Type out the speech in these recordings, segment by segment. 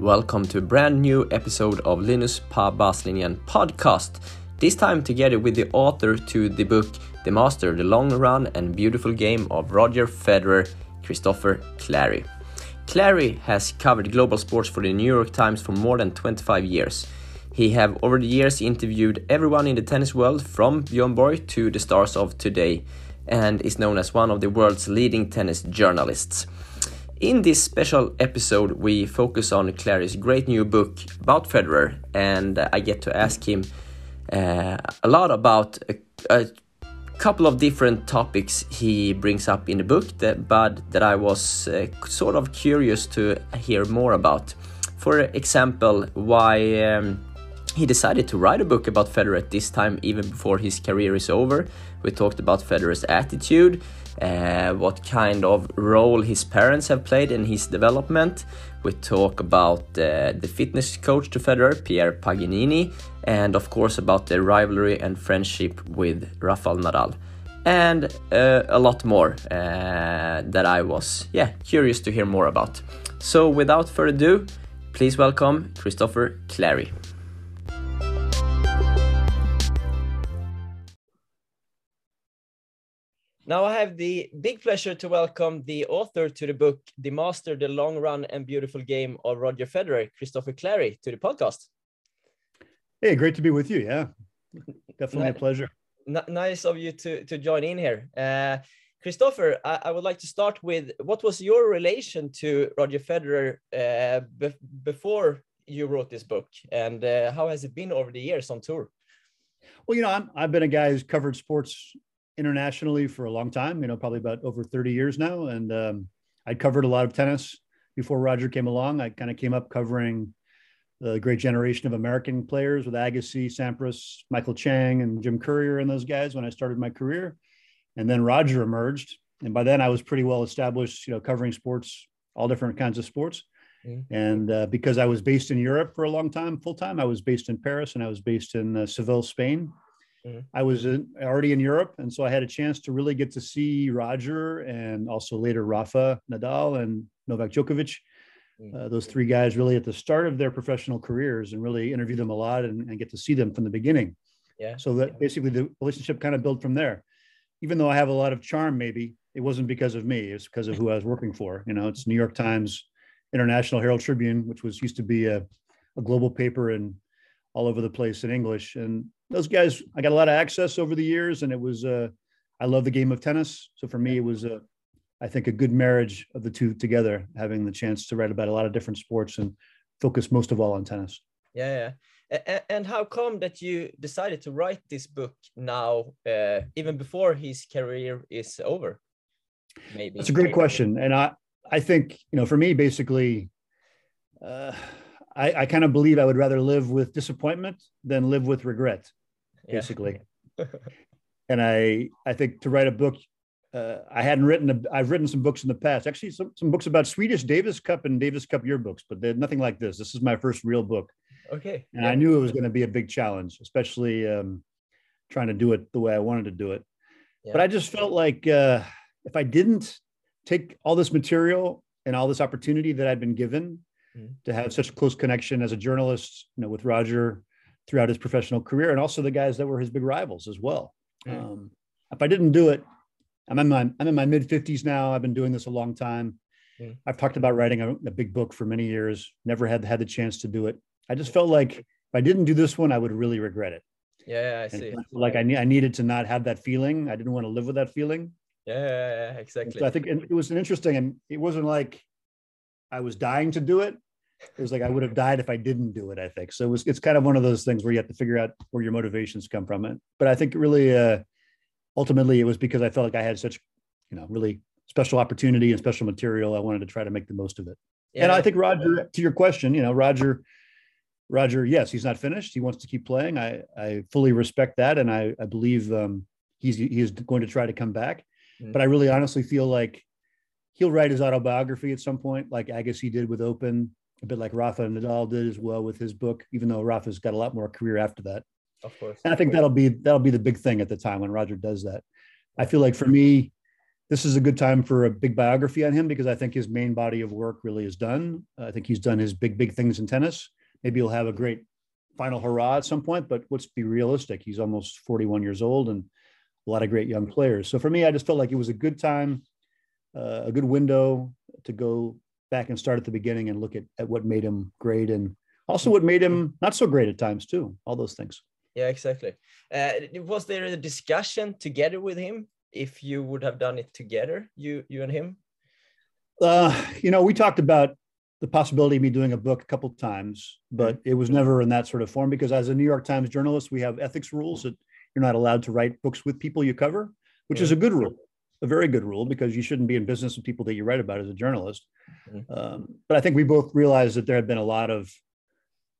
Welcome to a brand new episode of Linus Pa Baslinjen podcast. This time together with the author to the book The Master, The Long Run and Beautiful Game of Roger Federer, Christopher Clarey. Clarey has covered global sports for the New York Times for more than 25 years. He have over the years interviewed everyone in the tennis world from Bjorn Borg to the stars of today and is known as one of the world's leading tennis journalists. In this special episode, we focus on Clarey's great new book about Federer, and I get to ask him uh, a lot about a, a, couple of different topics he brings up in the book, that, but that I was uh, sort of curious to hear more about. For example, why um, he decided to write a book about Federer at this time, even before his career is over. We talked about Federer's attitude, uh, what kind of role his parents have played in his development. We talk about uh, the fitness coach to Federer, Pierre Paganini, and of course about the rivalry and friendship with Rafael Nadal. And uh, a lot more uh, that I was, yeah, curious to hear more about. So, without further ado, please welcome Christopher Clarey. Now I have the big pleasure to welcome the author to the book, The Master, The Long Run and Beautiful Game of Roger Federer, Christopher Clarey, to the podcast. Hey, great to be with you. Yeah, definitely a pleasure. nice of you to, to join in here. Uh, Christopher, I, I, would like to start with what was your relation to Roger Federer uh, be before you wrote this book, and uh, how has it been over the years on tour? Well, you know, I'm, I've been a guy who's covered sports internationally for a long time, you know, probably about over 30 years now. And um, I'd covered a lot of tennis before Roger came along. I kind of came up covering the great generation of American players with Agassi, Sampras, Michael Chang, and Jim Courier and those guys when I started my career. And then Roger emerged. And by then I was pretty well established, you know, covering sports, all different kinds of sports. Mm-hmm. And uh, because I was based in Europe for a long time, full time, I was based in Paris and I was based in uh, Seville, Spain. Mm-hmm. I was in, already in Europe, and so I had a chance to really get to see Roger and also later Rafa Nadal and Novak Djokovic. Mm-hmm. Uh, those three guys really at the start of their professional careers and really interview them a lot and, and get to see them from the beginning. Yeah. So that yeah. basically the relationship kind of built from there. Even though I have a lot of charm, maybe it wasn't because of me; it's because of who I was working for. You know, it's New York Times, International Herald Tribune, which was used to be a, a global paper and all over the place in English. And those guys, I got a lot of access over the years, and it was, uh, I love the game of tennis. So for me, it was, uh, I think, a good marriage of the two together, having the chance to write about a lot of different sports and focus most of all on tennis. Yeah, yeah. And how come that you decided to write this book now, uh, even before his career is over? Maybe that's a great question, and I, I think you know, for me, basically, uh, I, I kind of believe I would rather live with disappointment than live with regret, basically. Yeah. and I I think to write a book, uh, I hadn't written a, I've written some books in the past, actually some, some books about Swedish Davis Cup and Davis Cup yearbooks, but they're nothing like this. This is my first real book. Okay. And yeah. I knew it was going to be a big challenge, especially um, trying to do it the way I wanted to do it. Yeah. But I just felt like uh, if I didn't take all this material and all this opportunity that I'd been given mm-hmm. to have such a close connection as a journalist, you know, with Roger throughout his professional career, and also the guys that were his big rivals as well. Mm-hmm. Um, if I didn't do it, I'm in my I'm in my mid 50s now. I've been doing this a long time. Mm-hmm. I've talked about writing a, a, big book for many years. Never had had the chance to do it. I just felt like if I didn't do this one, I would really regret it. Yeah, I see. like I, I needed to not have that feeling. I didn't want to live with that feeling. Yeah, yeah, yeah exactly. So I think it was an interesting, and it wasn't like I was dying to do it. It was like I would have died if I didn't do it. I think so. It was. It's kind of one of those things where you have to figure out where your motivations come from. It, but I think really, uh, ultimately, it was because I felt like I had such, you know, really special opportunity and special material. I wanted to try to make the most of it. Yeah. And I think Roger, to your question, you know, Roger Roger, yes, he's not finished. He wants to keep playing. I, I fully respect that. And I, I believe um, he's, he is going to try to come back. Mm-hmm. But I really honestly feel like he'll write his autobiography at some point, like Agassi did with Open, a bit like Rafa Nadal did as well with his book, even though Rafa's got a lot more career after that. Of course. And I think that'll be that'll be the big thing at the time when Roger does that. I feel like for me, this is a good time for a big biography on him because I think his main body of work really is done. I think he's done his big, big things in tennis. Maybe he'll have a great final hurrah at some point, but let's be realistic. He's almost 41 years old and a lot of great young players. So for me, I just felt like it was a good time, uh, a good window to go back and start at the beginning and look at, at what made him great and also what made him not so great at times too. All those things. Yeah, exactly. Uh, was there a discussion together with him if you would have done it together, you you and him? Uh, you know, we talked about the possibility of me doing a book a couple times, but mm-hmm. it was never in that sort of form because as a New York Times journalist, we have ethics rules that you're not allowed to write books with people you cover, which yeah. is a good rule, a very good rule because you shouldn't be in business with people that you write about as a journalist. Mm-hmm. Um, but I think we both realized that there had been a lot of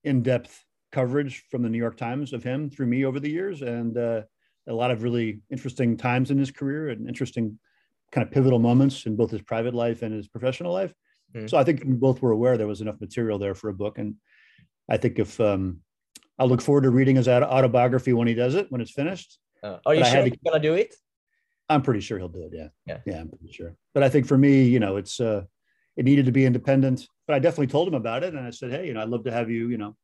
in-depth coverage from the New York Times of him through me over the years, and uh, a lot of really interesting times in his career and interesting kind of pivotal moments in both his private life and his professional life. Mm. So I think we both were aware there was enough material there for a book. And I think if um, I'll look forward to reading his autobiography when he does it, when it's finished. Uh, are you but sure going to do it? I'm pretty sure he'll do it. Yeah. Yeah. Yeah. I'm pretty sure. But I think for me, you know, it's, uh, it needed to be independent, but I definitely told him about it. And I said, Hey, you know, I'd love to have you, you know,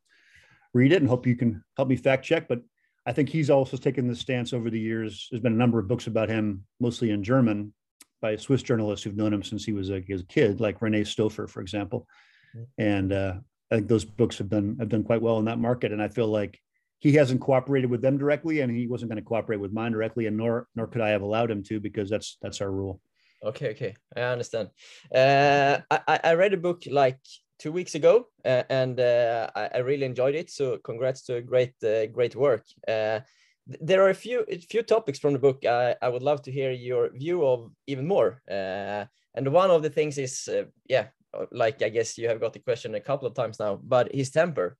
read it and hope you can help me fact check. But I think he's also taken the stance over the years. There's been a number of books about him, mostly in German, by Swiss journalists who've known him since he was a, a kid, like Rene Stauffer, for example. Mm-hmm. And uh, I think those books have done have done quite well in that market. And I feel like he hasn't cooperated with them directly, and he wasn't going to cooperate with mine directly, and nor nor could I have allowed him to because that's that's our rule. Okay, okay, I understand. Uh, I I read a book like two weeks ago, uh, and uh, I, I, really enjoyed it. So congrats to a great uh, great work. Uh, there are a few a few topics from the book I, I would love to hear your view of even more. Uh, and one of the things is yeah, like I guess you have got the question a couple of times now, but his temper.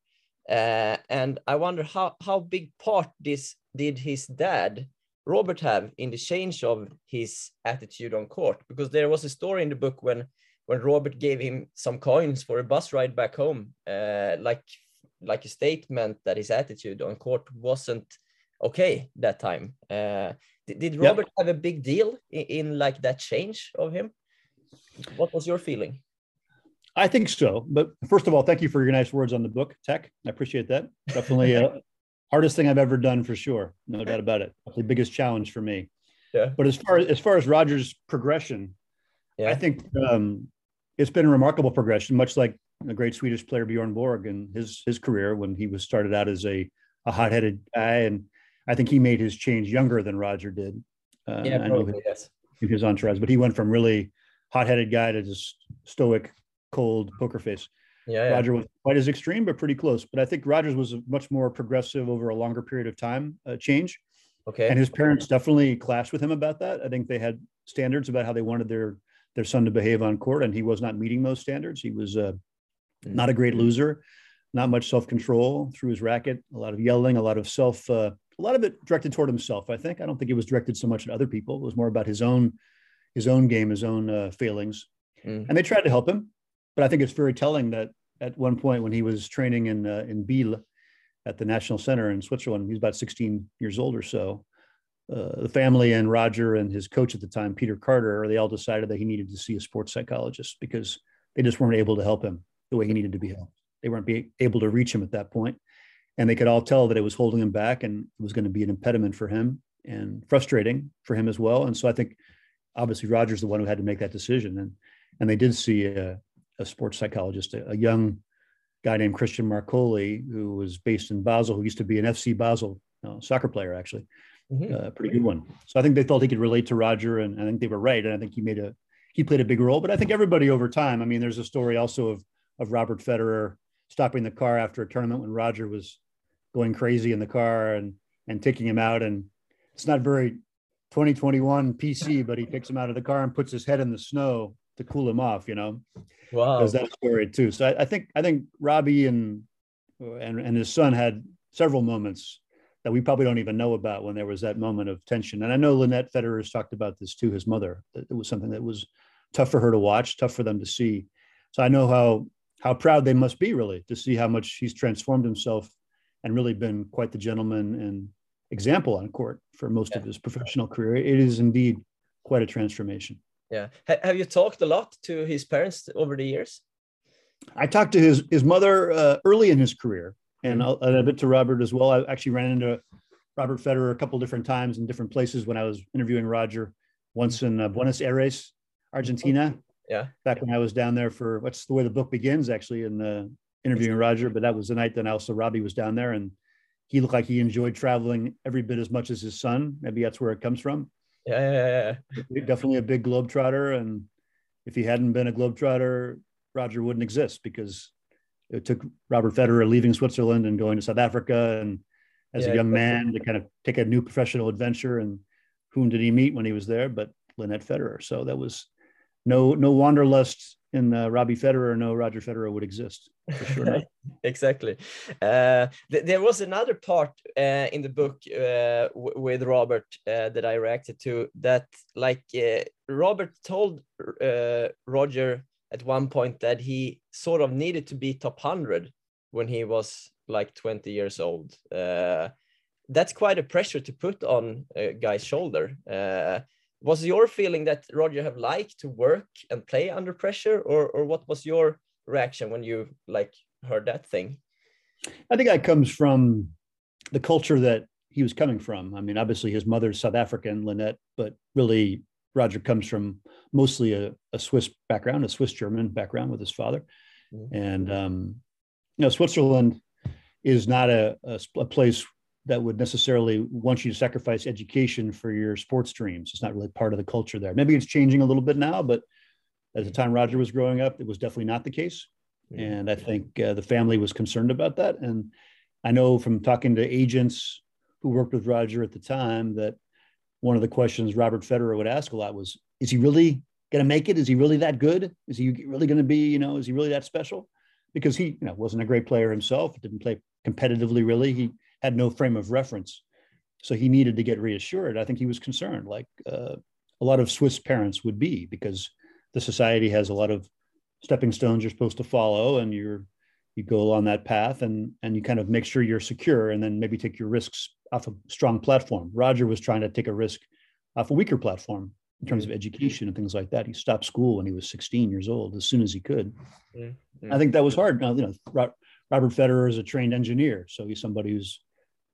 And I wonder how how big part this did his dad Robert have in the change of his attitude on court because there was a story in the book when when Robert gave him some coins for a bus ride back home, uh, like like a statement that his attitude on court wasn't okay that time. Uh, did, did, Robert yep. have a big deal in, in, like that change of him? What was your feeling? I think so. But first of all, thank you for your nice words on the book, Tech. I appreciate that. Definitely a hardest thing I've ever done for sure. No doubt about it. The biggest challenge for me. Yeah. But as far as, as far as Roger's progression, yeah. I think um, it's been a remarkable progression, much like the great Swedish player Bjorn Borg and his his career when he was started out as a a hot-headed guy, and I think he made his change younger than Roger did. Uh, yeah, probably, yes. In his entourage, but he went from really hot-headed guy to just stoic, cold poker face. Yeah, Roger was quite as extreme, but pretty close. But I think Rogers was much more progressive over a longer period of time uh, change. Okay. And his parents definitely clashed with him about that. I think they had standards about how they wanted their their son to behave on court, and he was not meeting those standards. He was uh, mm-hmm. not a great loser, not much self control through his racket, a lot of yelling, a lot of self, uh, a lot of it directed toward himself. I think I don't think it was directed so much at other people. It was more about his own his own game, his own uh, failings, mm-hmm. and they tried to help him. But I think it's very telling that at one point when he was training in uh, in Biel at the National Center in Switzerland, he was about 16 years old or so uh, the family and Roger and his coach at the time, Peter Carter, they all decided that he needed to see a sports psychologist because they just weren't able to help him the way he needed to be helped. They weren't be able to reach him at that point, and they could all tell that it was holding him back and it was going to be an impediment for him and frustrating for him as well. And so I think obviously Roger's the one who had to make that decision, and and they did see a, a sports psychologist, a, a young guy named Christian Marcolli, who was based in Basel, who used to be an FC Basel uh, soccer player actually mm-hmm. uh, pretty good one. So I think they thought he could relate to Roger, and I think they were right. And I think he made a he played a big role. But I think everybody over time. I mean, there's a story also of of Robert Federer stopping the car after a tournament when Roger was going crazy in the car and and taking him out. And it's not very 2021 PC, but he takes him out of the car and puts his head in the snow to cool him off. You know, wow, there's that story too. So I, I think I think Robbie and and and his son had several moments that we probably don't even know about when there was that moment of tension. And I know Lynette Federer has talked about this to his mother. It was something that was tough for her to watch, tough for them to see. So I know how how proud they must be really to see how much he's transformed himself and really been quite the gentleman and example on court for most yeah. of his professional career. It is indeed quite a transformation. Yeah. have you talked a lot to his parents over the years? I talked to his his mother uh, early in his career, and mm-hmm. a, a bit to Robert as well. I actually ran into Robert Federer a couple different times in different places when I was interviewing Roger. Once in uh, Buenos Aires, Argentina. Yeah. Back when I was down there for what's the way the book begins, actually, in the interviewing Roger. But that was the night that also Robbie was down there, and he looked like he enjoyed traveling every bit as much as his son. Maybe that's where it comes from. Yeah, yeah, yeah. Definitely a big globetrotter, and if he hadn't been a globetrotter, Roger wouldn't exist because it took Robert Federer leaving Switzerland and going to South Africa and as yeah, a young man to kind of take a new professional adventure. And whom did he meet when he was there? But Lynette Federer. So that was no no wanderlust in uh, Robbie Federer, no Roger Federer would exist for sure. exactly. Uh, th- there was another part uh, in the book uh, with Robert uh, that I reacted to. That like uh, Robert told Roger at one point that he sort of needed to be top hundred when he was like 20 years old. that's quite a pressure to put on a guy's shoulder was your feeling that Roger have liked to work and play under pressure, or or what was your reaction when you like heard that thing? I think that comes from the culture that he was coming from. I mean, obviously his mother's South African, Lynette, but really Roger comes from mostly a, a Swiss background, a Swiss German background with his father, mm-hmm. and um, you know, Switzerland is not a, a, a place that would necessarily want you to sacrifice education for your sports dreams. It's not really part of the culture there. Maybe it's changing a little bit now, but at the time Roger was growing up, it was definitely not the case. And I think uh, the family was concerned about that. And I know from talking to agents who worked with Roger at the time that one of the questions Robert Federer would ask a lot was, is he really going to make it? Is he really that good? Is he really going to be, you know, is he really that special? Because he, you know, wasn't a great player himself, didn't play competitively really. He had no frame of reference. So he needed to get reassured. I think he was concerned, like uh, a lot of Swiss parents would be, because the society has a lot of stepping stones you're supposed to follow, and you're you go along that path, and and you kind of make sure you're secure, and then maybe take your risks off a strong platform. Roger was trying to take a risk off a weaker platform in terms of mm-hmm. education and things like that. He stopped school when he was 16 years old as soon as he could. Mm-hmm. I think that was hard. Now, you know, Robert Federer is a trained engineer, so he's somebody who's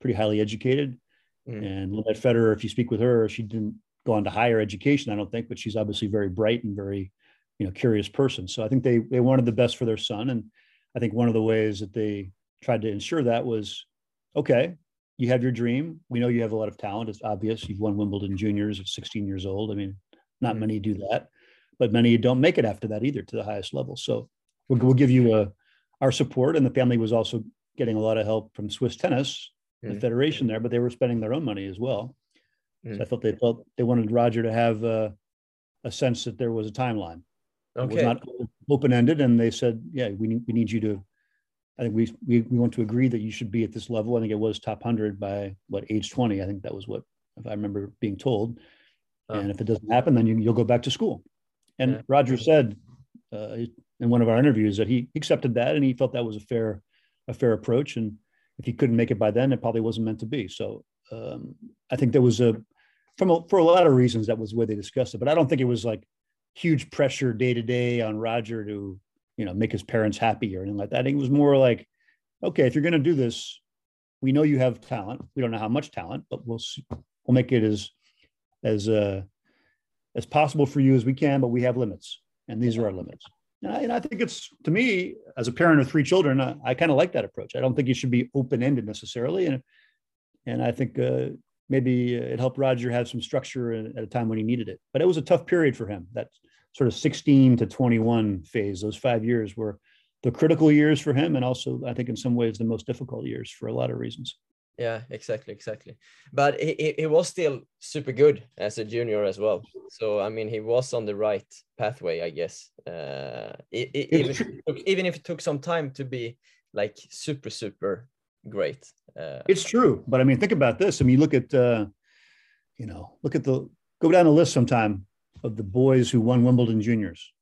pretty highly educated. Mm. And Lynette Federer, if you speak with her, she didn't go on to higher education, I don't think, but she's obviously very bright and very, you know, curious person. So I think they they wanted the best for their son, and I think one of the ways that they tried to ensure that was, okay, you have your dream. We know you have a lot of talent. It's obvious. You've won Wimbledon juniors at 16 years old. I mean, not mm. many do that, but many don't make it after that either to the highest level. So we'll, we'll give you a, uh, our support. And the family was also getting a lot of help from Swiss tennis mm. the federation there, but they were spending their own money as well. Mm. So I thought they felt they wanted Roger to have uh, a sense that there was a timeline. Okay. It was not open ended, and they said, "Yeah, we need we need you to." I think we, we we want to agree that you should be at this level. I think it was top hundred by what age twenty. I think that was what if I remember being told. Oh. And if it doesn't happen, then you, you'll go back to school. And yeah. Roger said uh, in one of our interviews that he accepted that and he felt that was a fair a fair approach. And if he couldn't make it by then, it probably wasn't meant to be. So um, I think there was a, from a, for a lot of reasons, that was the way they discussed it. But I don't think it was like huge pressure day to day on Roger to, you know, make his parents happy or anything like that. I think it was more like, okay, if you're going to do this, we know you have talent. We don't know how much talent, but we'll we'll make it as as uh, as possible for you as we can. But we have limits, and these are our limits. And I, and I, think it's to me as a parent of three children, I, I kind of like that approach. I don't think you should be open ended necessarily, and and I think uh, maybe it helped Roger have some structure at a time when he needed it. But it was a tough period for him. That sort of 16 to 21 phase, those five years were the critical years for him, and also I think in some ways the most difficult years for a lot of reasons yeah exactly exactly but he, he was still super good as a junior as well so i mean he was on the right pathway i guess uh, even, if took, even if it took some time to be like super super great. Uh, It's true, but I mean, think about this. I mean, look at uh, you know, look at the go down the list sometime of the boys who won Wimbledon juniors,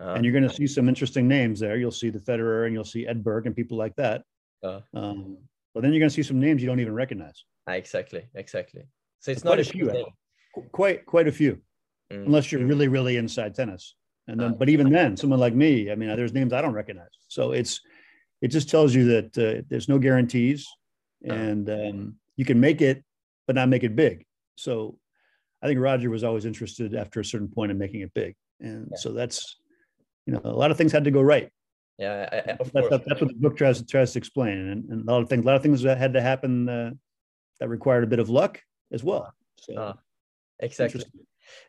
uh, and you're going to see some interesting names there. You'll see the Federer, and you'll see Edberg, and people like that. uh, Um, but then you're going to see some names you don't even recognize. exactly, exactly. So it's Quite not a a few, thing. Quite quite a few, Mm. unless you're really really inside tennis. And then, Ah. but even then, someone like me, I mean, there's names I don't recognize. So it's it just tells you that uh, there's no guarantees, Ah. and um, you can make it, but not make it big. So I think Roger was always interested after a certain point in making it big, and Yeah. so that's you know a lot of things had to go right. Yeah, I, I, of That, course. that's what the book tries tries to explain, and, and a lot of things, a lot of things that had to happen uh, that required a bit of luck as well. So Ah, exactly.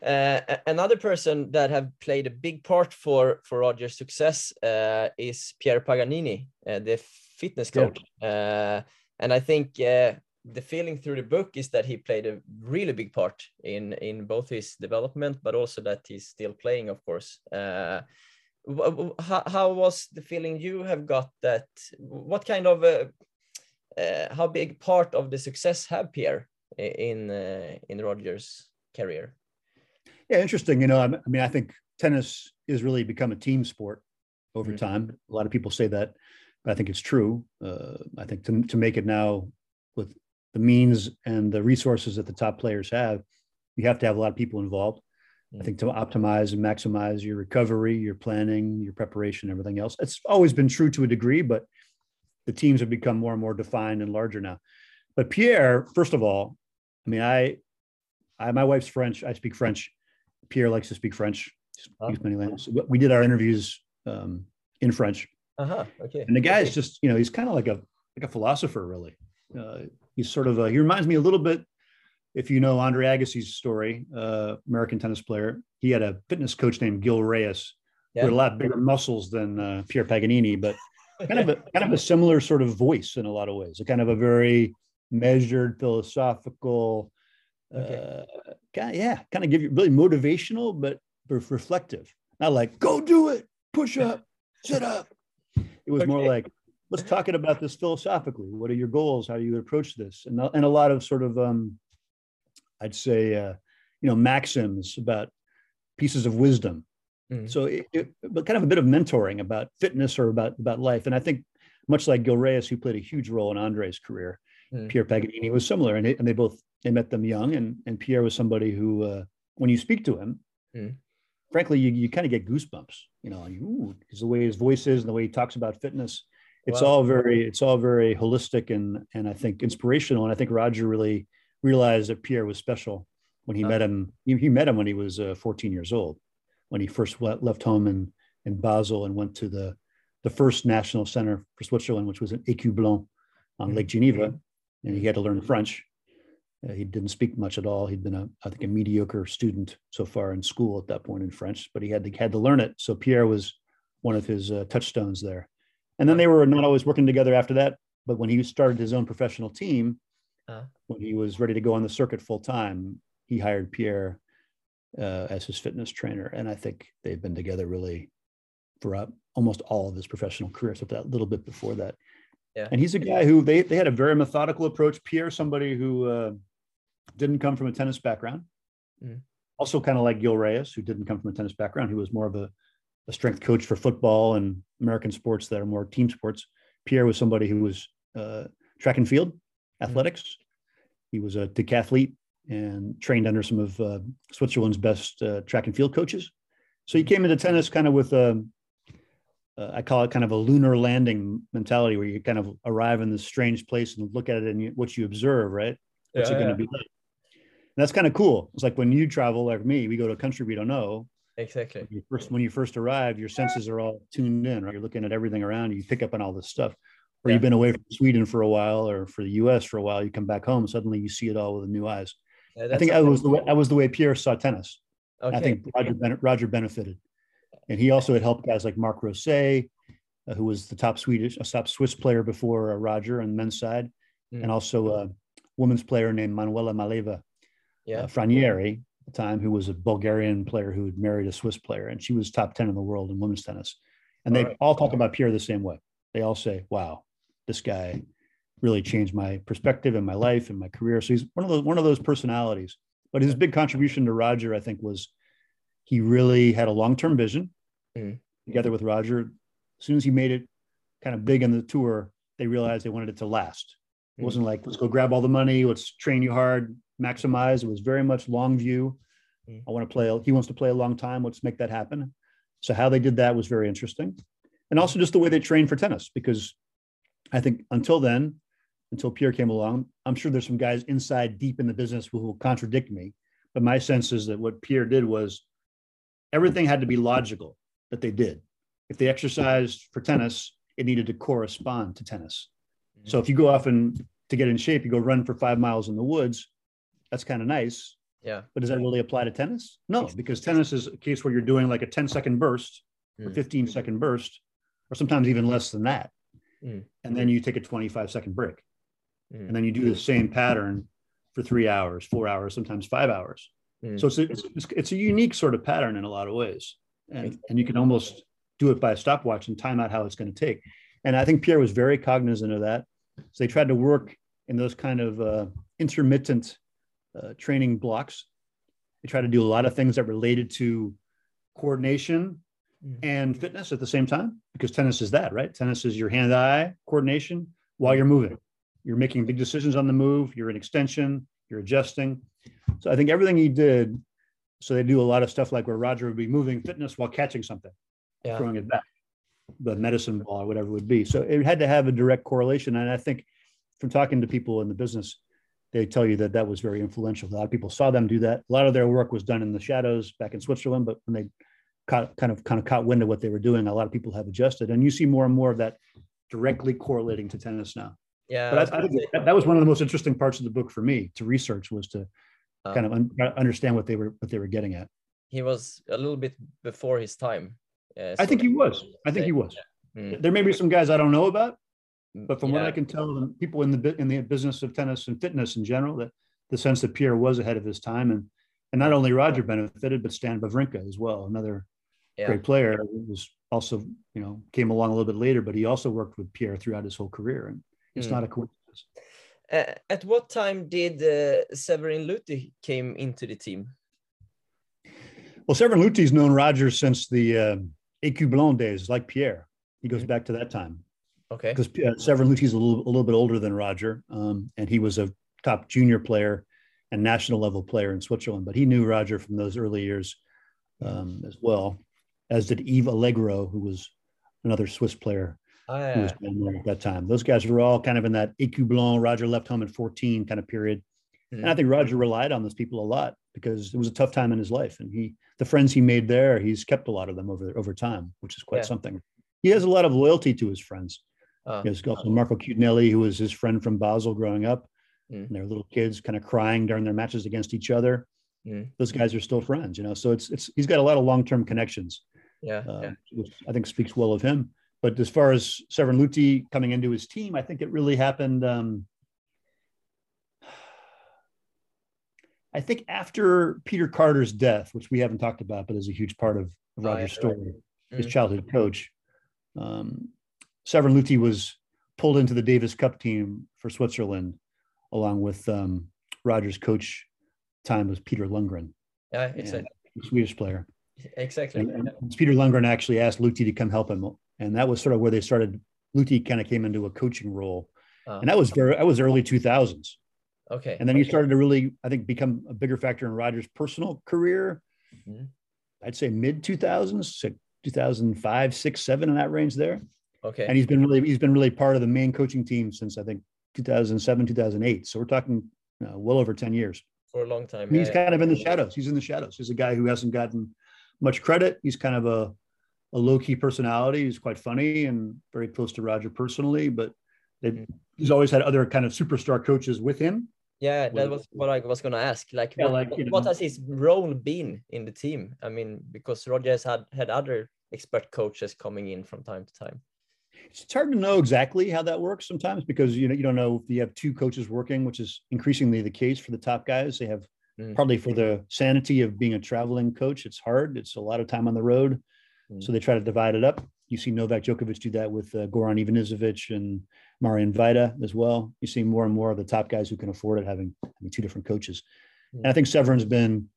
Uh, another person that have played a big part for for Roger's success uh, is Pierre Paganini, uh, the fitness Yeah. coach. Uh, and I think uh, the feeling through the book is that he played a really big part in in both his development, but also that he's still playing, of course. Uh, how, how was the feeling you have got that? What kind of how big part of the success have Pierre in uh, in Roger's career? Yeah, interesting. You know, I mean, I think tennis is really become a team sport over Mhm. time. A lot of people say that, but I think it's true. Uh, I think to, to make it now with the means and the resources that the top players have, you have to have a lot of people involved. I Mhm. think to optimize and maximize your recovery, your planning, your preparation, everything else. It's always been true to a degree, but the teams have become more and more defined and larger now. But Pierre, first of all, I mean, I, I my wife's French. I speak French. Pierre likes to speak French. Speaks many languages. We did our interviews um, in French, Uh-huh. Okay. and the guy is just, you know, he's kind of like a like a philosopher, really. Uh, he's sort of a, he reminds me a little bit, if you know Andre Agassi's story, uh, American tennis player. He had a fitness coach named Gil Reyes, who had a lot bigger muscles than uh, Pierre Paganini, but kind of a kind of a similar sort of voice in a lot of ways. A kind of a very measured, philosophical, Okay. uh, kind yeah, kind of give you really motivational, but reflective. Not like go do it, push up, sit up. It was more like let's talk it about this philosophically. What are your goals? How do you approach this? And a- and a lot of sort of um, I'd say uh, you know maxims about pieces of wisdom Mhm. so it, it, but kind of a bit of mentoring about fitness or about about life and i think much like gil reyes who played a huge role in andre's career Mm. pierre paganini was similar and, they- and they both they met them young and and pierre was somebody who uh, when you speak to him Mm. frankly you, you kind of get goosebumps you know you, ooh, 'cause the way his voice is and the way he talks about fitness it's Wow. all very it's all very holistic and and i think inspirational and i think roger really realized that pierre was special when he met him he, he met him when he was uh, 14 years old when he first le- left home in in basel and went to the the first national center for switzerland which was in Ecublens on Mhm. lake geneva and he had to learn french uh, he didn't speak much at all. He'd been a i think a mediocre student so far in school at that point in french but he had to had to learn it. So pierre was one of his uh, touchstones there. And then they were not always working together after that but when he started his own professional team Uh. when he was ready to go on the circuit full time he hired pierre uh, as his fitness trainer. And i think they've been together really for uh, almost all of his professional career except that little bit before that. Yeah. and he's a guy who they, they had a very methodical approach. Pierre somebody who uh, didn't come from a tennis background Mm. also kind of like gil reyes who didn't come from a tennis background He was more of a, a strength coach for football and american sports that are more team sports pierre was somebody who was uh, track and field athletics he was a decathlete and trained under some of uh, switzerland's best uh, track and field coaches so he came into tennis kind of with a uh, I call it kind of a lunar landing mentality where you kind of arrive in this strange place and look at it and you, what you observe, right? What's Yeah, it going yeah. to be like? And that's kind of cool. It's like when you travel, like me, we go to a country we don't know. Exactly. You first, when you first arrive, your senses are all tuned in, right? You're looking at everything around you, you pick up on all this stuff. Or Yeah. you've been away from Sweden for a while or for the US for a while, you come back home, suddenly you see it all with new eyes. Yeah, I think that was the way, that was the way Pierre saw tennis. okay. I think Roger, Roger benefited. And he also had helped guys like Marc Rosset, uh, who was the top Swedish, a top Swiss player before uh, Roger on the men's side, Mm. and also a women's player named Manuela Maleeva yeah. uh, Fragniere at the time, who was a Bulgarian player who had married a Swiss player, and she was top 10 in the world in women's tennis. And they All right. all talk about Pierre the same way. they all say, "Wow, this guy really changed my perspective and my life and my career." So he's one of those one of those personalities. But his big contribution to Roger, I think, was he really had a long term vision. Mm. Together with Roger, as soon as he made it kind of big in the tour, they realized they wanted it to last. It Mm. wasn't like let's go grab all the money, let's train you hard, maximize. It was very much long view. Mm. I want to play. He wants to play a long time. Let's make that happen. So how they did that was very interesting, and also just the way they trained for tennis. Because I think until then, until Pierre came along, I'm sure there's some guys inside deep in the business who will contradict me. But my sense is that what Pierre did was everything had to be logical that they did. If they exercised for tennis, it needed to correspond to tennis. So if you go off and to get in shape, you go run for five miles in the woods. That's kind of nice. Yeah. But does that really apply to tennis? No, because tennis is a case where you're doing like a 10 second burst or Mm. 15 second burst, or sometimes even less than that. Mm. And then you take a 25 second break. Mm. And then you do the same pattern for three hours, four hours, sometimes five hours. Mm. So it's a, it's, it's, it's a unique sort of pattern in a lot of ways. And, and you can almost do it by a stopwatch and time out how it's going to take. And I think Pierre was very cognizant of that. So they tried to work in those kind of uh, intermittent uh, training blocks. They try to do a lot of things that related to coordination Mm. and fitness at the same time, because tennis is that, right? Tennis is your hand eye coordination while you're moving. You're making big decisions on the move, you're in extension, you're adjusting. So I think everything he did, so they do a lot of stuff like where Roger would be moving fitness while catching something, Yeah. throwing it back, the medicine ball or whatever it would be. So it had to have a direct correlation. And I think from talking to people in the business, they tell you that that was very influential. A lot of people saw them do that. A lot of their work was done in the shadows back in Switzerland, but when they caught, kind of kind of caught wind of what they were doing, a lot of people have adjusted. And you see more and more of that directly correlating to tennis now. Yeah. But I, I think that, that was one of the most interesting parts of the book for me to research was to Uh, kind of un- understand what they were what they were getting at. he was a little bit before his time. uh, I think he was. I think he was. Mm. There may be some guys I don't know about, but from what I can tell, the people in the in the business of tennis and fitness in general, that the sense that Pierre was ahead of his time, and and not only Roger benefited, but Stan Wawrinka as well, another Yeah. great player, who was also you know came along a little bit later, but he also worked with Pierre throughout his whole career, and it's Mm. not a coincidence. Uh, at what time did uh, Severin Luthi came into the team? Well, Severin Luthi's known Roger since the uh, days, like Pierre. He goes Mhm. back to that time. Okay. because uh, Severin Luthi's a little, a little bit older than Roger, um, and he was a top junior player and national level player in Switzerland. But he knew Roger from those early years um, as well, as did Yves Allegro, who was another Swiss player Ah, who was down there at that time. Those guys were all kind of in that Ecublens, Roger left home at 14 kind of period. And I think Roger relied on those people a lot because it was a tough time in his life. And he, the friends he made there, he's kept a lot of them over over time, which is quite Yeah. something. He has a lot of loyalty to his friends. Ah, There's also Marco Chiudinelli, who was his friend from Basel growing up. Mm. And they were little kids kind of crying during their matches against each other. Mm. Those guys are still friends, you know. So it's it's he's got a lot of long-term connections, yeah. uh, yeah. which I think speaks well of him. But as far as Severin Luthi coming into his team, I think it really happened. Um, I think after Peter Carter's death, which we haven't talked about, but is a huge part of Oh, yeah, Roger's right. story, his Mm. childhood coach. Um, Severin Luthi was pulled into the Davis Cup team for Switzerland, along with um, Roger's coach. Time was Peter Lundgren, Yeah. Exactly. a Swedish player. Exactly. And, and Peter Lundgren actually asked Luthi to come help him, and that was sort of where they started. Luthi kind of came into a coaching role, Ah, and that was very that was early two thousands. okay. And then he started to really, I think, become a bigger factor in Roger's personal career. Mhm. I'd say mid 2000s, 2005, six, seven in that range there. Okay. And he's been really, he's been really part of the main coaching team since I think 2007, 2008. So we're talking uh, well over 10 years. For a long time. He's yeah, kind of in the shadows. He's in the shadows. He's a guy who hasn't gotten much credit. He's kind of a, a low key personality. He's quite funny and very close to Roger personally, but they, Mhm. he's always had other kind of superstar coaches with him. Yeah, that was what I was gonna ask. Like, Yeah, what, like, what has his role been in the team? I mean, because Roger has had had other expert coaches coming in from time to time. It's hard to know exactly how that works sometimes because you know you don't know if you have two coaches working, which is increasingly the case for the top guys. They have Mm. partly for the sanity of being a traveling coach. It's hard. It's a lot of time on the road, so Mm. they try to divide it up. You see Novak Djokovic do that with uh, Goran Ivanisevic and Marian Vajda as well. You see more and more of the top guys who can afford it having, having two different coaches. And I think Severin's been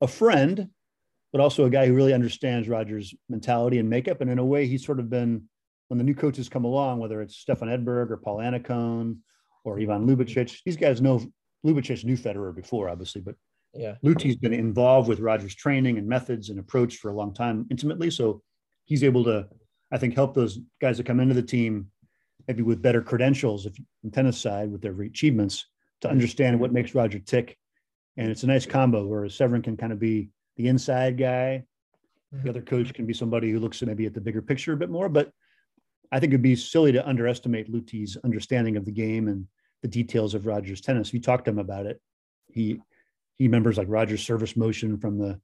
a friend, but also a guy who really understands Rogers' mentality and makeup. And in a way, he's sort of been when the new coaches come along, whether it's Stefan Edberg or Paul Annacone or Ivan Ljubicic, these guys know Ljubicic knew Federer before, obviously, but yeah, Luthi's been involved with Rogers' training and methods and approach for a long time intimately. So he's able to, I think, help those guys that come into the team maybe with better credentials if on tennis side with their achievements to understand what makes Roger tick. And it's a nice combo where Severin can kind of be the inside guy. The mm-hmm. other coach can be somebody who looks maybe at the bigger picture a bit more. But I think it'd be silly to underestimate Luthi's understanding of the game and the details of Rogers' tennis. We talked to him about it. He he remembers like Rogers' service motion from the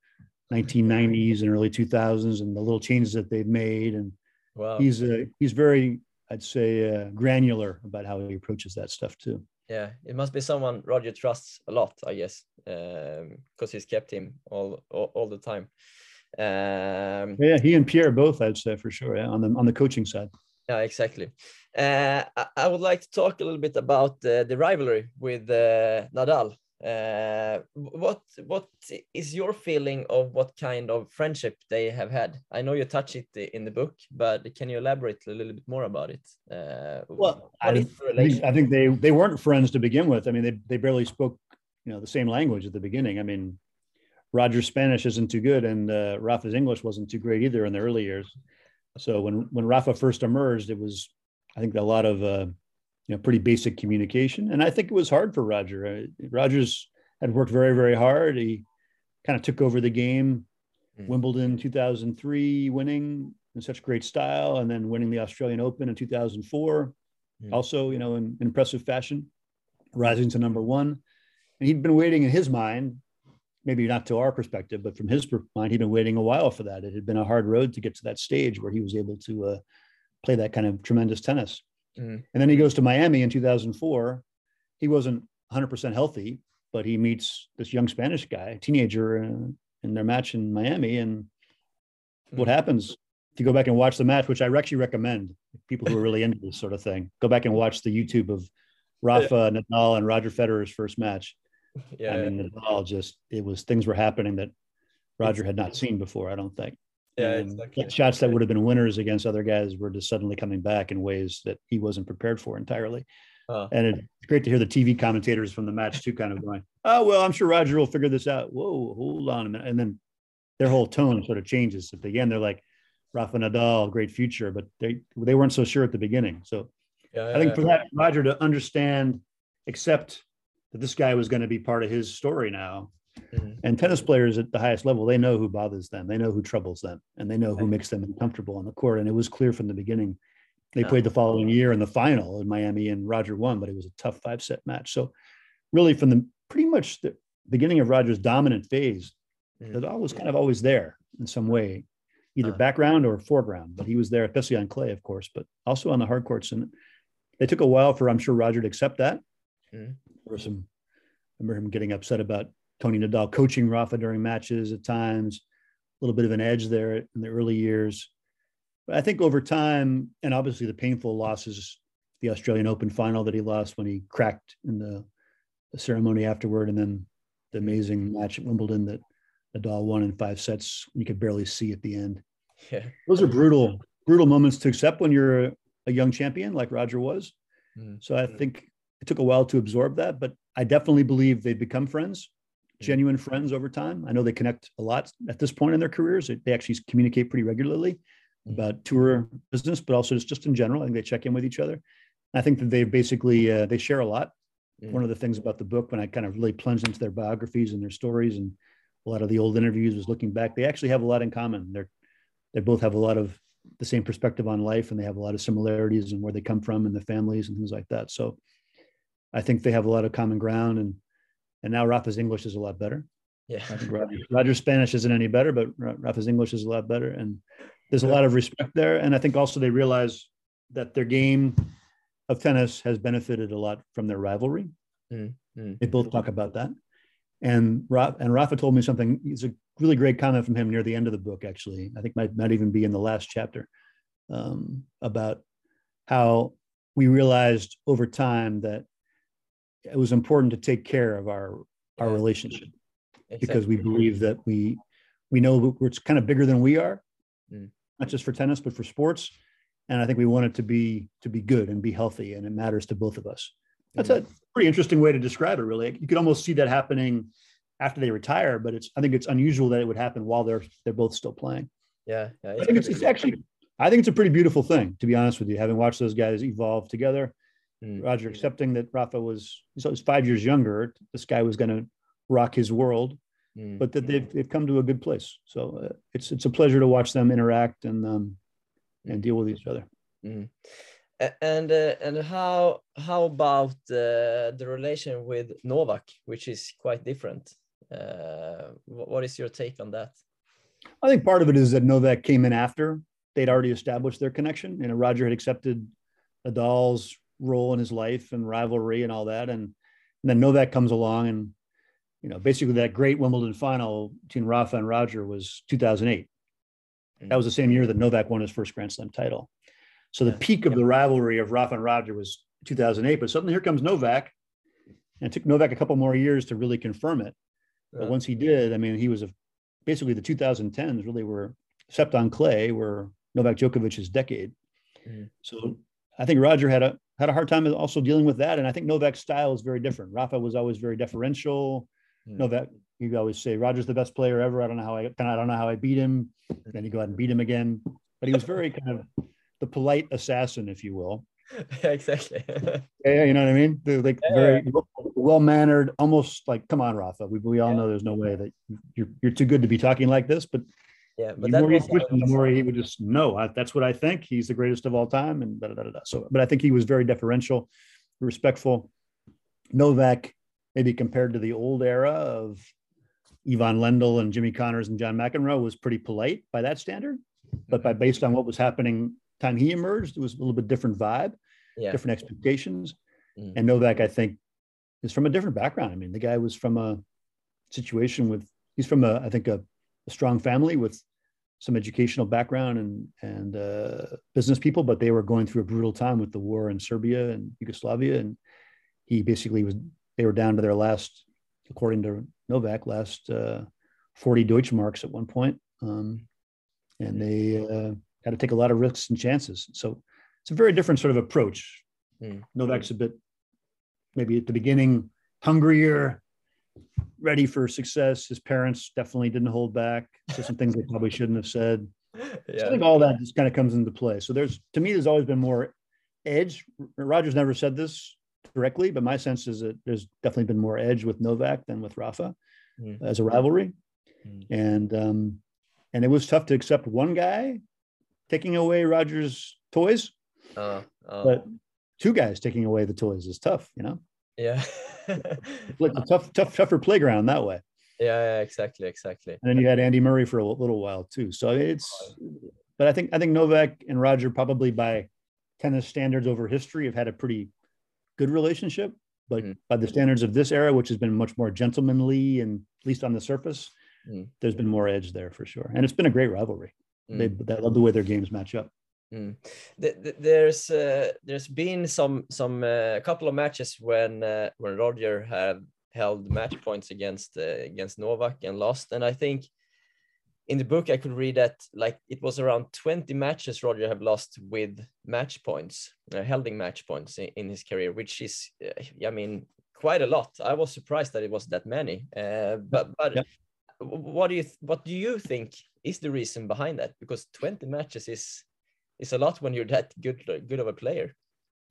1990s and early 2000s and the little changes that they've made. And wow. he's uh, he's very, I'd say, uh, granular about how he approaches that stuff too. Yeah, it must be someone Roger trusts a lot, I guess, because um, he's kept him all, all, all the time. Um, yeah, he and Pierre both, I'd say for sure. Yeah, on the on the coaching side. Yeah, exactly. Uh, I would like to talk a little bit about uh, the rivalry with uh, Nadal. Uh, what what is your feeling of what kind of friendship they have had? I know you touch it in the book, but can you elaborate a little bit more about it? Uh, well, I, think, I think they they weren't friends to begin with. I mean, they they barely spoke you know the same language at the beginning. I mean, Roger's Spanish isn't too good, and uh, Rafa's English wasn't too great either in the early years. So when when Rafa first emerged, it was I think a lot of uh, you know pretty basic communication, and I think it was hard for Roger. Rogers had worked very very hard. He kind of took over the game. Mm. Wimbledon 2003 winning in such great style, and then winning the Australian Open in 2004, mm. also you know in, in impressive fashion, rising to number one. And he'd been waiting in his mind maybe not to our perspective, but from his mind, he'd been waiting a while for that. It had been a hard road to get to that stage where he was able to uh, play that kind of tremendous tennis. Mm-hmm. And then he goes to Miami in 2004. He wasn't 100% healthy, but he meets this young Spanish guy, teenager, uh, in their match in Miami. And mm-hmm. what happens? If you go back and watch the match, which I actually recommend people who are really into this sort of thing, go back and watch the YouTube of Rafa Nadal and Roger Federer's first match yeah. I mean, all just it was things were happening that Roger had not seen before. I don't think. Yeah, exactly. shots that would have been winners against other guys were just suddenly coming back in ways that he wasn't prepared for entirely. Uh, and it's great to hear the TV commentators from the match too, kind of going, "Oh well, I'm sure Roger will figure this out." Whoa, hold on a minute, and then their whole tone sort of changes at the end. They're like, "Rafa Nadal, great future," but they they weren't so sure at the beginning. So yeah, I think for that Roger to understand, accept that this guy was going to be part of his story now. Mm-hmm. And tennis players at the highest level, they know who bothers them, they know who troubles them, and they know who makes them uncomfortable on the court. And it was clear from the beginning. They played the following year in the final in Miami, and Roger won, but it was a tough five set match. So, really, from the pretty much the beginning of Roger's dominant phase, mm-hmm. Nadal was kind of always there in some way, either uh-huh. background or foreground. But he was there, especially on clay, of course, but also on the hard courts. And it took a while for I'm sure Roger to accept that. Mm-hmm. There some, I remember him getting upset about Tony Nadal coaching Rafa during matches at times, a little bit of an edge there in the early years. But I think over time, and obviously the painful losses, the Australian Open final that he lost when he cracked in the, the ceremony afterward, and then the amazing match at Wimbledon that Nadal won in five sets, you could barely see at the end. Yeah. Those are brutal, brutal moments to accept when you're a, a young champion like Roger was. Mm. So I think it took a while to absorb that, but I definitely believe they've become friends, genuine friends over time. I know they connect a lot at this point in their careers. They actually communicate pretty regularly mm-hmm. about tour business, but also just, just in general. I think they check in with each other. I think that they basically uh, they share a lot. Mm-hmm. One of the things about the book, when I kind of really plunged into their biographies and their stories, and a lot of the old interviews, was looking back. They actually have a lot in common. They're they both have a lot of the same perspective on life, and they have a lot of similarities and where they come from and the families and things like that. So I think they have a lot of common ground, and and now Rafa's English is a lot better. Yeah, I think Roger, Roger's Spanish isn't any better, but Rafa's English is a lot better, and there's a lot of respect there. And I think also they realize that their game of tennis has benefited a lot from their rivalry. Mm-hmm. They both talk about that. And Rafa, and Rafa told me something. It's a really great comment from him near the end of the book. Actually, I think might might even be in the last chapter. um, about how we realized over time that it was important to take care of our our relationship Exactly. because we believe that we we know it's kind of bigger than we are, Mm. not just for tennis but for sports. And I think we want it to be to be good and be healthy, and it matters to both of us. That's Mm. a pretty interesting way to describe it. Really, you could almost see that happening after they retire, but it's I think it's unusual that it would happen while they're they're both still playing. yeah, yeah. I think it's, it's actually I think it's a pretty beautiful thing to be honest with you. Having watched those guys evolve together, Mm. Roger accepting that Rafa was so he's five years younger. This guy was going to rock his world, Mm. but that they've they've come to a good place. So uh, it's it's a pleasure to watch them interact and um, and deal with each other. A- and uh, and how how about uh, the relation with Novak, which is quite different? Uh, what is your take on that? I think part of it is that Novak came in after they'd already established their connection. You know, Roger had accepted Nadal's role in his life and rivalry and all that, and, and then Novak comes along and you know basically that great Wimbledon final between Rafa and Roger was 2008. That was the same year that Novak won his first Grand Slam title. So the peak of the rivalry of Rafa and Roger was 2008. But suddenly here comes Novak, and it took Novak a couple more years to really confirm it. But once he did, I mean, he was a, basically the 2010s really were stepped on clay, were Novak Djokovic's decade. Mhm. So I think Roger had a had a hard time also dealing with that, and I think Novak's style is very different. Rafa was always very deferential. Mm. Novak, you always say Roger's the best player ever. I don't know how I kind of I don't know how I beat him. Then you go out and beat him again. But he was very kind of the polite assassin, if you will. Yeah, exactly. Yeah, you know what I mean? The, like Yeah. very well mannered, almost like, come on, Rafa. We, we all know there's no way that you're you're too good to be talking like this. But yeah, but that more you was, push him, the more he would just no. I, that's what I think. He's the greatest of all time, and da, da, da, da. so. But I think he was very deferential, respectful. Novak, maybe compared to the old era of Ivan Lendl and Jimmy Connors and John McEnroe, was pretty polite by that standard. But by based on what was happening time he emerged, it was a little bit different vibe yeah, different expectations. Mm. And Novak, I think, is from a different background. I mean, the guy was from a situation with he's from a I think a, a strong family with some educational background and and uh, business people, but they were going through a brutal time with the war in Serbia and Yugoslavia, and he basically was they were down to their last, according to Novak, last uh, forty Deutschmarks at one point, um, and they uh, had to take a lot of risks and chances. So it's a very different sort of approach. Mm. Novak's a bit maybe at the beginning hungrier, ready for success. His parents definitely didn't hold back. So some things they probably shouldn't have said. So I think all that just kind of comes into play. So there's to me, there's always been more edge. Rogers never said this directly, but my sense is that there's definitely been more edge with Novak than with Rafa Mm. as a rivalry. Mm. And um, and it was tough to accept one guy taking away Rogers' toys, uh, uh, but two guys taking away the toys is tough, you know. Yeah, Like a tough, tough, tougher playground that way. yeah, yeah, exactly, exactly. And then you had Andy Murray for a little while too. So it's, but I think I think Novak and Roger probably by tennis standards over history have had a pretty good relationship. But Mm. by the standards of this era, which has been much more gentlemanly and at least on the surface, Mm. there's been more edge there for sure. And it's been a great rivalry. They, I love the way their games match up. Mm. Th- th- There's uh, there's been some some uh, couple of matches when uh, when Roger had held match points against uh, against Novak and lost, and I think in the book I could read that like it was around 20 matches Roger have lost with match points, uh, holding match points in, in his career, which is uh, I mean quite a lot. I was surprised that it was that many. Uh, but but Yep. w- what do you what do you think is the reason behind that? Because 20 matches is is a lot when you're that good good of a player.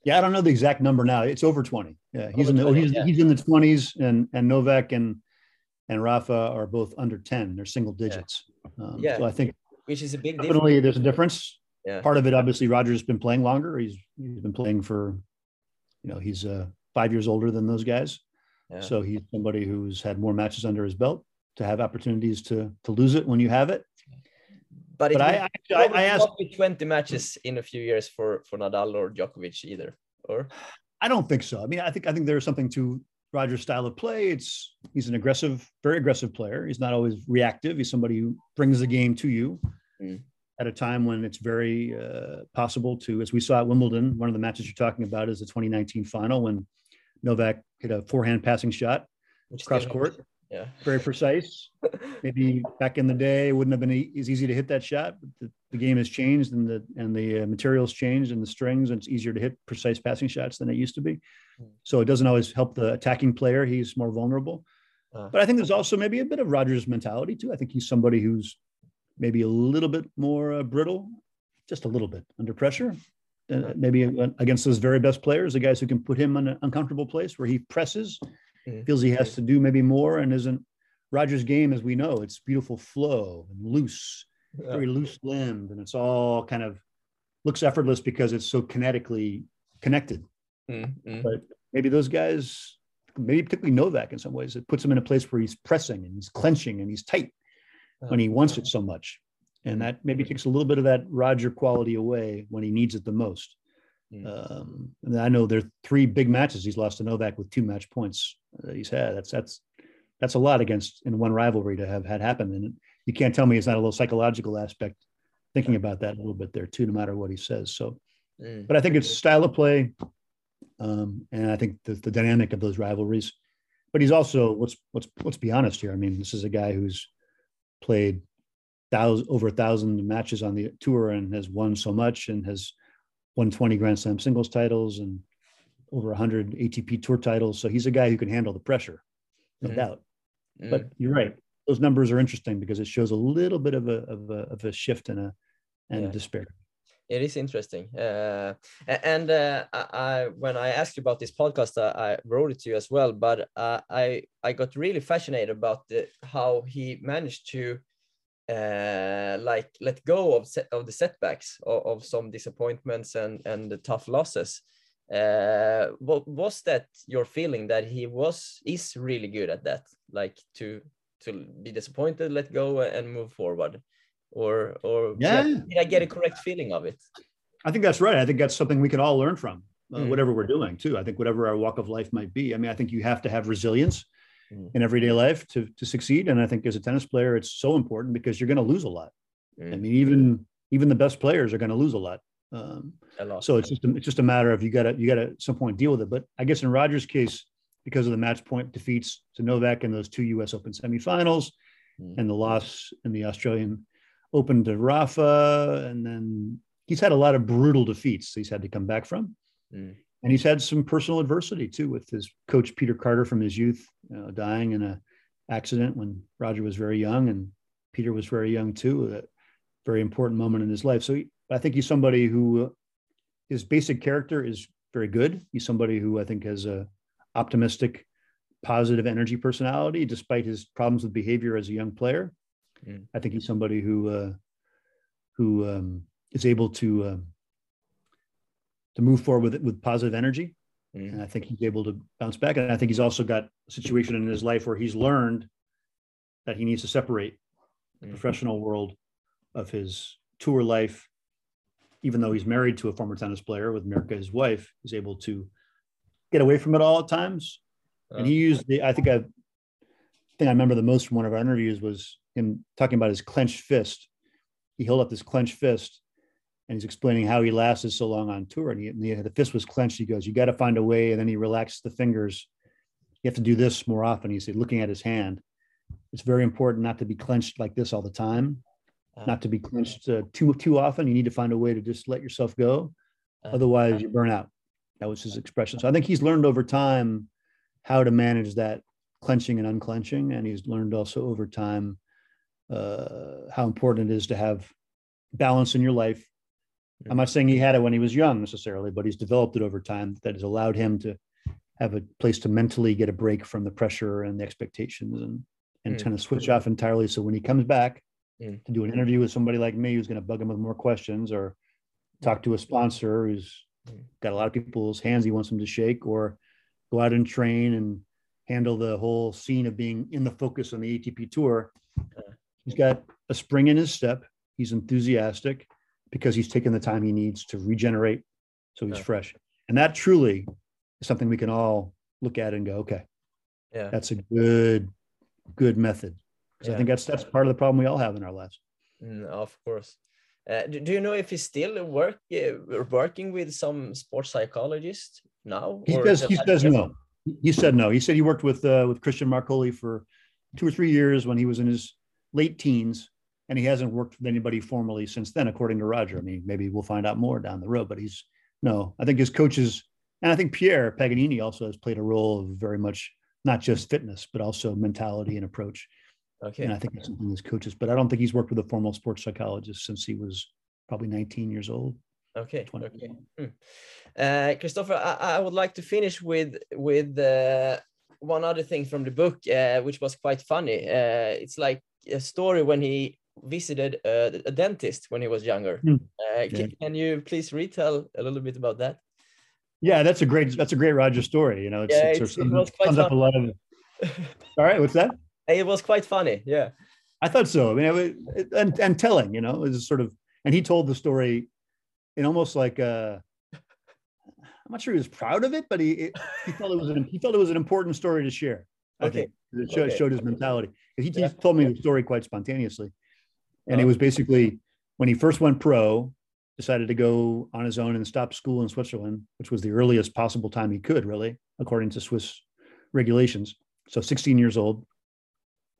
Yeah, I don't know the exact number now. It's over 20. Yeah, he's in the 20, he's, yeah. he's in the 20s and and Novak and and Rafa are both under 10. They're single digits. Um, Yeah. So I think which is a big difference. definitely there's a difference. Yeah. Part of it, obviously, Roger's been playing longer. He's he's been playing for, you know, he's uh, five years older than those guys. Yeah. So he's somebody who's had more matches under his belt to have opportunities to to lose it when you have it. But But I I, I, asked 20 matches in a few years for for Nadal or Djokovic either. Or I don't think so. I mean, I think I think there's something to Roger's style of play. It's he's an aggressive, very aggressive player. He's not always reactive. He's somebody who brings the game to you. Mm. at a time when it's very uh, possible to, as we saw at Wimbledon, one of the matches you're talking about is the 2019 final when Novak hit a forehand passing shot Which cross court, Yeah. very precise. Maybe back in the day, it wouldn't have been as easy to hit that shot. But the, the game has changed, and the and the uh, materials changed, and the strings, and it's easier to hit precise passing shots than it used to be. Mm. So it doesn't always help the attacking player. He's more vulnerable. Uh. But I think there's also maybe a bit of Rogers' mentality too. I think he's somebody who's maybe a little bit more uh, brittle, just a little bit under pressure. Uh, maybe against those very best players, the guys who can put him in an uncomfortable place where he presses, Mm. feels he has to do maybe more, and isn't Rogers' game, as we know, it's beautiful flow and loose, Yeah. very loose limbed, and it's all kind of looks effortless because it's so kinetically connected. Mm, mm. But maybe those guys, maybe particularly Novak in some ways, it puts him in a place where he's pressing and he's clenching and he's tight when he wants it so much. And that maybe takes a little bit of that Roger quality away when he needs it the most. Mm. Um, and I know there are three big matches he's lost to Novak with two match points that he's had. That's that's that's a lot against in one rivalry to have had happen. And you can't tell me it's not a little psychological aspect thinking about that a little bit there too, no matter what he says. So Mm. but I think it's style of play, um, and I think the, the dynamic of those rivalries. But he's also let's let's let's be honest here. I mean, this is a guy who's played thousand over a thousand matches on the tour and has won so much and has won 20 Grand Slam singles titles and over 100 ATP tour titles. So he's a guy who can handle the pressure, no Mhm. doubt. Mm. But you're right; those numbers are interesting because it shows a little bit of a of a, of a shift and a and Yeah. despair. It is interesting. Uh, and uh, I, I, when I asked you about this podcast, I, I wrote it to you as well. But uh, I, I got really fascinated about the, how he managed to, uh, like, let go of set, of the setbacks of, of some disappointments and and the tough losses. Uh, what was that your feeling that he was is really good at that, like to to be disappointed, let go, and move forward? or or Yeah. did I get a correct feeling of it? I think that's right. I think that's something we can all learn from, uh, Mm. whatever we're doing too. I think whatever our walk of life might be. I mean, I think you have to have resilience Mm. in everyday life to to succeed. And I think as a tennis player, it's so important because you're going to lose a lot. I Mm, mean, even even the best players are going to lose a lot. Um, a lot. so it's just a, it's just a matter of you got to you got to some point deal with it. But I guess in Rogers' case, because of the match point defeats to Novak in those two U.S. Open semifinals Mm. and the loss in the Australian Open to Rafa, and then he's had a lot of brutal defeats he's had to come back from, Mm. And he's had some personal adversity too with his coach Peter Carter from his youth you know, dying in a accident when Roger was very young and Peter was very young too. A very important moment in his life. So he, I think he's somebody who uh, his basic character is very good. He's somebody who I think has a optimistic, positive energy personality, despite his problems with behavior as a young player. Mm. I think he's somebody who uh, who um, is able to um, to move forward with with positive energy, Mm. and I think he's able to bounce back. And I think he's also got a situation in his life where he's learned that he needs to separate the Mm. professional world of his tour life. Even though he's married to a former tennis player with Mirka, his wife, he's able to get away from it all at times. And he used the, I think I thing I remember the most from one of our interviews was him talking about his clenched fist. He held up this clenched fist and he's explaining how he lasted so long on tour. And, he, and the, the fist was clenched. He goes, You got to find a way. And then he relaxed the fingers. You have to do this more often. He said, looking at his hand. It's very important not to be clenched like this all the time, Uh, not to be clenched uh, too too often. You need to find a way to just let yourself go. Uh, Otherwise, you burn out. That was his expression. So I think he's learned over time how to manage that clenching and unclenching, and he's learned also over time uh, how important it is to have balance in your life. I'm not mm-hmm. saying he had it when he was young necessarily, but he's developed it over time that has allowed him to have a place to mentally get a break from the pressure and the expectations and and Mm. kind of switch mm-hmm. off entirely. So when he comes back Mm. to do an interview with somebody like me who's going to bug him with more questions or talk to a mm-hmm. sponsor who's mm. got a lot of people's hands he wants them to shake or go out and train and handle the whole scene of being in the focus on the ATP tour. Uh. He's got a spring in his step. He's enthusiastic because he's taken the time he needs to regenerate so he's Yeah. fresh. And that truly is something we can all look at and go, okay, yeah. that's a good, good method. Because Yeah. I think that's that's part of the problem we all have in our lives. Mm, of course. Uh, do, do, you know if he's still work uh, working with some sports psychologist now? He says he says no. He said no. He said he worked with uh, with Christian Marcolli for two or three years when he was in his late teens, and he hasn't worked with anybody formally since then, according to Roger. I mean, maybe we'll find out more down the road, but he's no. I think his coaches, and I think Pierre Paganini also has played a role of very much not just fitness, but also mentality and approach. Okay. And I think it's something his coaches, but I don't think he's worked with a formal sports psychologist since he was probably 19 years old. Okay. Okay. Hmm. Uh, Christopher, I, I, would like to finish with with uh, one other thing from the book, uh, which was quite funny. Uh, it's like a story when he visited a, a dentist when he was younger. Mm. Yeah. Can, can, you please retell a little bit about that? Yeah, that's a great that's a great Roger story. You know, it's, yeah, it's, it's, it quite up a lot of. All right, what's that? It was quite funny. Yeah, I thought so. I mean, it was, and and telling. You know, it was sort of, and he told the story in almost like a. I'm not sure he was proud of it, but he it, he felt it was an he felt it was an important story to share. I okay. think it showed, okay. showed his mentality. He, he yeah. told me the story quite spontaneously, and oh. it was basically when he first went pro, decided to go on his own and stop school in Switzerland, which was the earliest possible time he could, really, according to Swiss regulations. So 16 years old,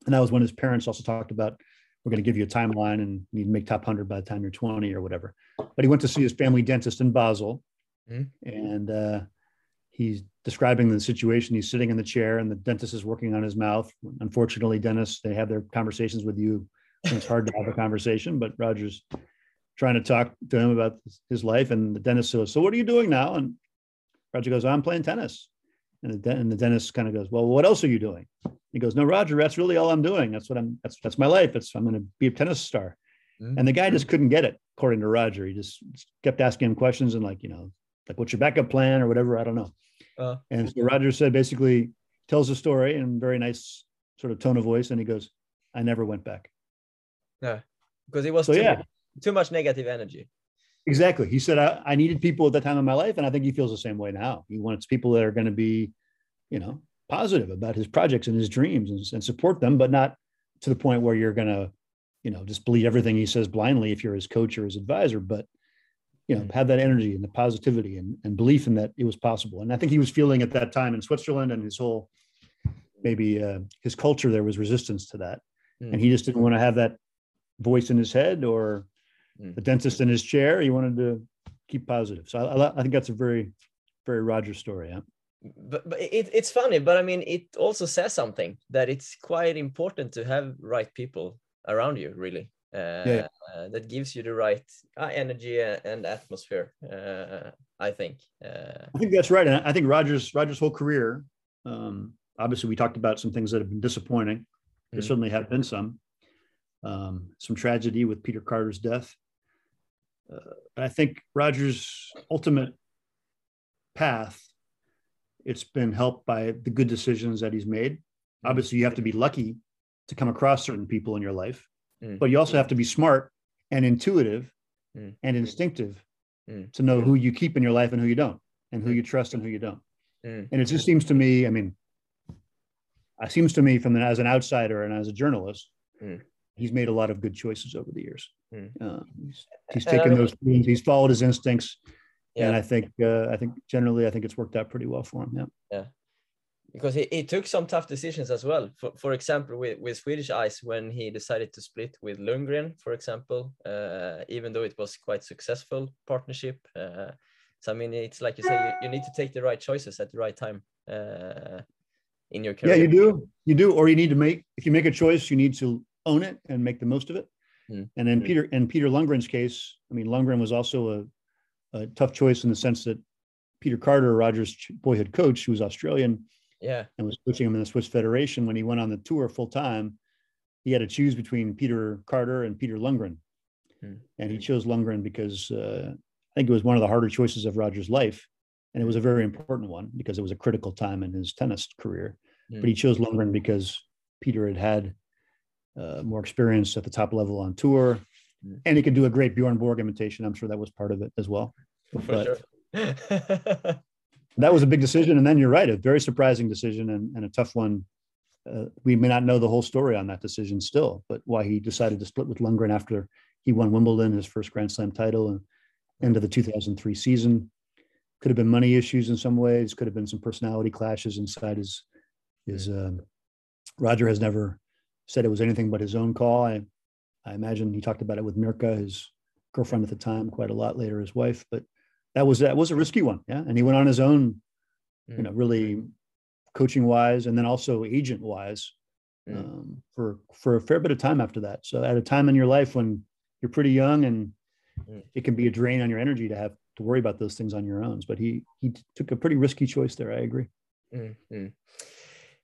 and that was when his parents also talked about we're going to give you a timeline and you need to make top 100 by the time you're 20 or whatever but he went to see his family dentist in basel mm-hmm. and uh, he's describing the situation he's sitting in the chair and the dentist is working on his mouth unfortunately dentists they have their conversations with you it's hard to have a conversation but roger's trying to talk to him about his life and the dentist says so what are you doing now and roger goes i'm playing tennis and the, and the dentist kind of goes well what else are you doing he goes, "No, Roger, that's really all I'm doing. That's what I'm. That's that's my life. It's I'm going to be a tennis star." Mm-hmm. And the guy just couldn't get it, according to Roger. He just kept asking him questions and like, you know, like what's your backup plan or whatever. I don't know. Uh, and so Roger said basically tells a story in very nice sort of tone of voice, and he goes, "I never went back." Yeah, because it was so, too, yeah. too much negative energy. Exactly. He said, I, I needed people at that time in my life, and I think he feels the same way now. He wants people that are going to be, you know, positive about his projects and his dreams and, and support them, but not to the point where you're going to, you know, just believe everything he says blindly if you're his coach or his advisor, but, you know, mm. have that energy and the positivity and, and belief in that it was possible. And I think he was feeling at that time in Switzerland and his whole, maybe uh, his culture there was resistance to that. Mm. And he just didn't want to have that voice in his head or mm. the dentist in his chair. He wanted to keep positive. So I, I think that's a very, very Roger story. Yeah but, but it, it's funny but i mean it also says something that it's quite important to have right people around you really uh, yeah. uh, that gives you the right uh, energy and atmosphere uh, i think uh, i think that's right and i think rogers rogers whole career um, obviously we talked about some things that have been disappointing there mm-hmm. certainly have been some um, some tragedy with peter carter's death uh, i think rogers ultimate path it's been helped by the good decisions that he's made. Mm. Obviously, you have to be lucky to come across certain people in your life, mm. but you also have to be smart and intuitive mm. and instinctive mm. to know who you keep in your life and who you don't, and who you trust and who you don't. And it just seems to me, I mean, it seems to me from the, as an outsider and as a journalist. He's made a lot of good choices over the years. Uh, he's, he's taken those things, he's followed his instincts yeah. and I think uh, I think generally I think it's worked out pretty well for him. Yeah. Yeah. Because he, he took some tough decisions as well. For, for example, with, with Swedish Ice, when he decided to split with Lundgren, for example, uh, even though it was quite successful partnership. Uh, so I mean, it's like you say, you, you, need to take the right choices at the right time uh, in your career. Yeah, you do, you do, or you need to make. If you make a choice, you need to own it and make the most of it. Mm. And in mm. Peter in Peter Lundgren's case, I mean, Lundgren was also a a tough choice in the sense that Peter Carter, Rogers' boyhood coach, who was Australian, yeah, and was coaching him in the Swiss Federation when he went on the tour full time, he had to choose between Peter Carter and Peter Lundgren, hmm. and he chose Lundgren because uh, I think it was one of the harder choices of Rogers' life, and it was a very important one because it was a critical time in his tennis career. Hmm. But he chose Lundgren because Peter had had uh, more experience at the top level on tour and he could do a great Bjorn Borg imitation. I'm sure that was part of it as well. For but sure. that was a big decision. And then you're right, a very surprising decision and, and a tough one. Uh, we may not know the whole story on that decision still, but why he decided to split with Lundgren after he won Wimbledon, his first Grand Slam title, and end of the 2003 season. Could have been money issues in some ways. Could have been some personality clashes inside his his. Um, Roger has never said it was anything but his own call. I I imagine he talked about it with Mirka, his girlfriend at the time, quite a lot later, his wife. But that was that was a risky one, yeah. And he went on his own, mm. you know, really coaching wise, and then also agent wise, mm. um, for for a fair bit of time after that. So at a time in your life when you're pretty young and mm. it can be a drain on your energy to have to worry about those things on your own. But he he took a pretty risky choice there. I agree. Mm-hmm.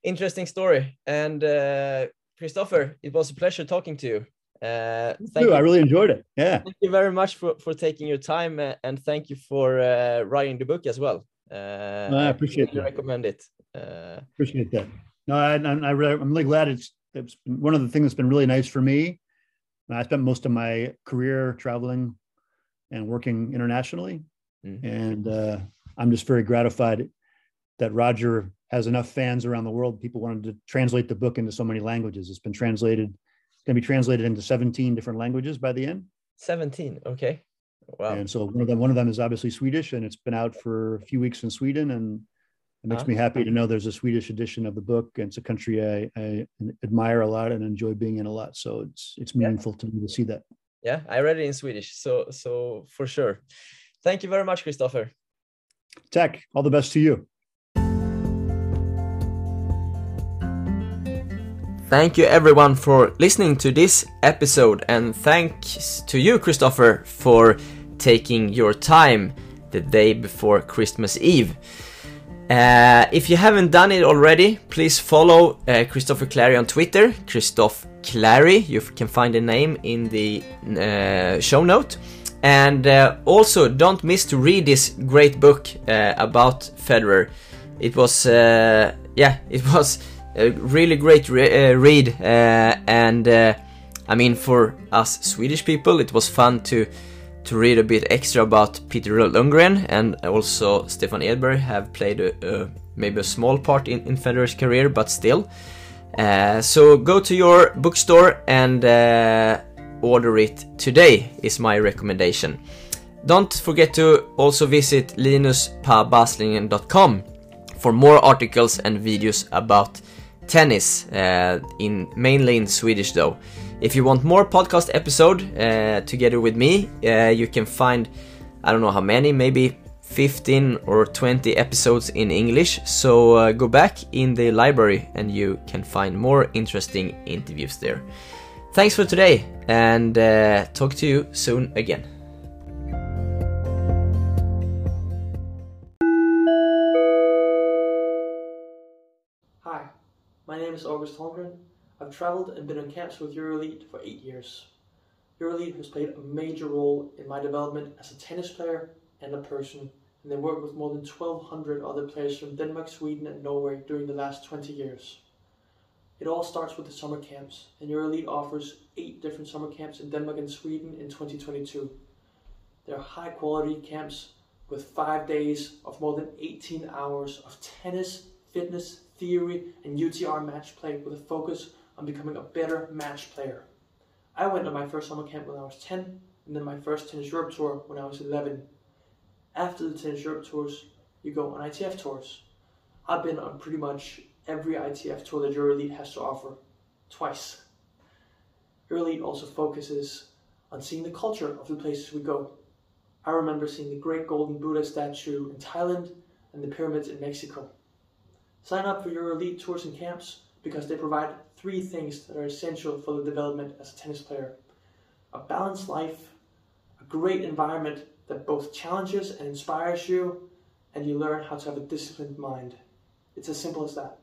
Interesting story, and uh, Christopher, it was a pleasure talking to you. Uh, thank you. I really enjoyed it. Yeah. Thank you very much for, for taking your time uh, and thank you for uh, writing the book as well. Uh, no, I appreciate it. recommend it. Uh, appreciate that. No, I, I, really, I'm really glad it's, it's one of the things that's been really nice for me. I spent most of my career traveling and working internationally. Mm-hmm. And uh, I'm just very gratified that Roger has enough fans around the world. People wanted to translate the book into so many languages. It's been translated it's going to be translated into 17 different languages by the end. 17. Okay. Wow. And so one of them, one of them is obviously Swedish, and it's been out for a few weeks in Sweden, and it makes uh-huh. me happy to know there's a Swedish edition of the book. And it's a country I, I admire a lot and enjoy being in a lot. So it's it's meaningful yeah. to me to see that. Yeah, I read it in Swedish, so so for sure. Thank you very much, Christopher. Tech, all the best to you. Thank you everyone for listening to this episode and thanks to you Christopher for taking your time the day before Christmas Eve. Uh, if you haven't done it already, please follow uh, Christopher Clarey on Twitter, Christoph Clarey. You can find the name in the uh, show note. And uh, also, don't miss to read this great book uh, about Federer. It was, uh, yeah, it was a really great re- uh, read, uh, and uh, I mean for us Swedish people, it was fun to to read a bit extra about Peter Lundgren and also Stefan Edberg have played a, maybe a small part in, in Federer's career, but still. Uh, so go to your bookstore and uh, order it today is my recommendation. Don't forget to also visit linuspabasslingen.com for more articles and videos about tennis, uh, in mainly in Swedish though. If you want more podcast episode uh, together with me, uh, you can find I don't know how many, maybe 15 or 20 episodes in English. So uh, go back in the library and you can find more interesting interviews there. Thanks for today and uh, talk to you soon again. I've traveled and been on camps with EuroElite for eight years. EuroElite has played a major role in my development as a tennis player and a person, and they work with more than 1,200 other players from Denmark, Sweden, and Norway during the last 20 years. It all starts with the summer camps, and EuroElite offers eight different summer camps in Denmark and Sweden in 2022. They're high quality camps with five days of more than 18 hours of tennis, fitness, theory, and UTR match play with a focus on becoming a better match player. I went on my first summer camp when I was 10, and then my first Tennis Europe tour when I was 11. After the Tennis Europe tours, you go on ITF tours. I've been on pretty much every ITF tour that EuroElite has to offer, twice. EuroElite also focuses on seeing the culture of the places we go. I remember seeing the great golden Buddha statue in Thailand and the pyramids in Mexico. Sign up for EuroElite tours and camps because they provide three things that are essential for the development as a tennis player. A balanced life, a great environment that both challenges and inspires you, and you learn how to have a disciplined mind. It's as simple as that.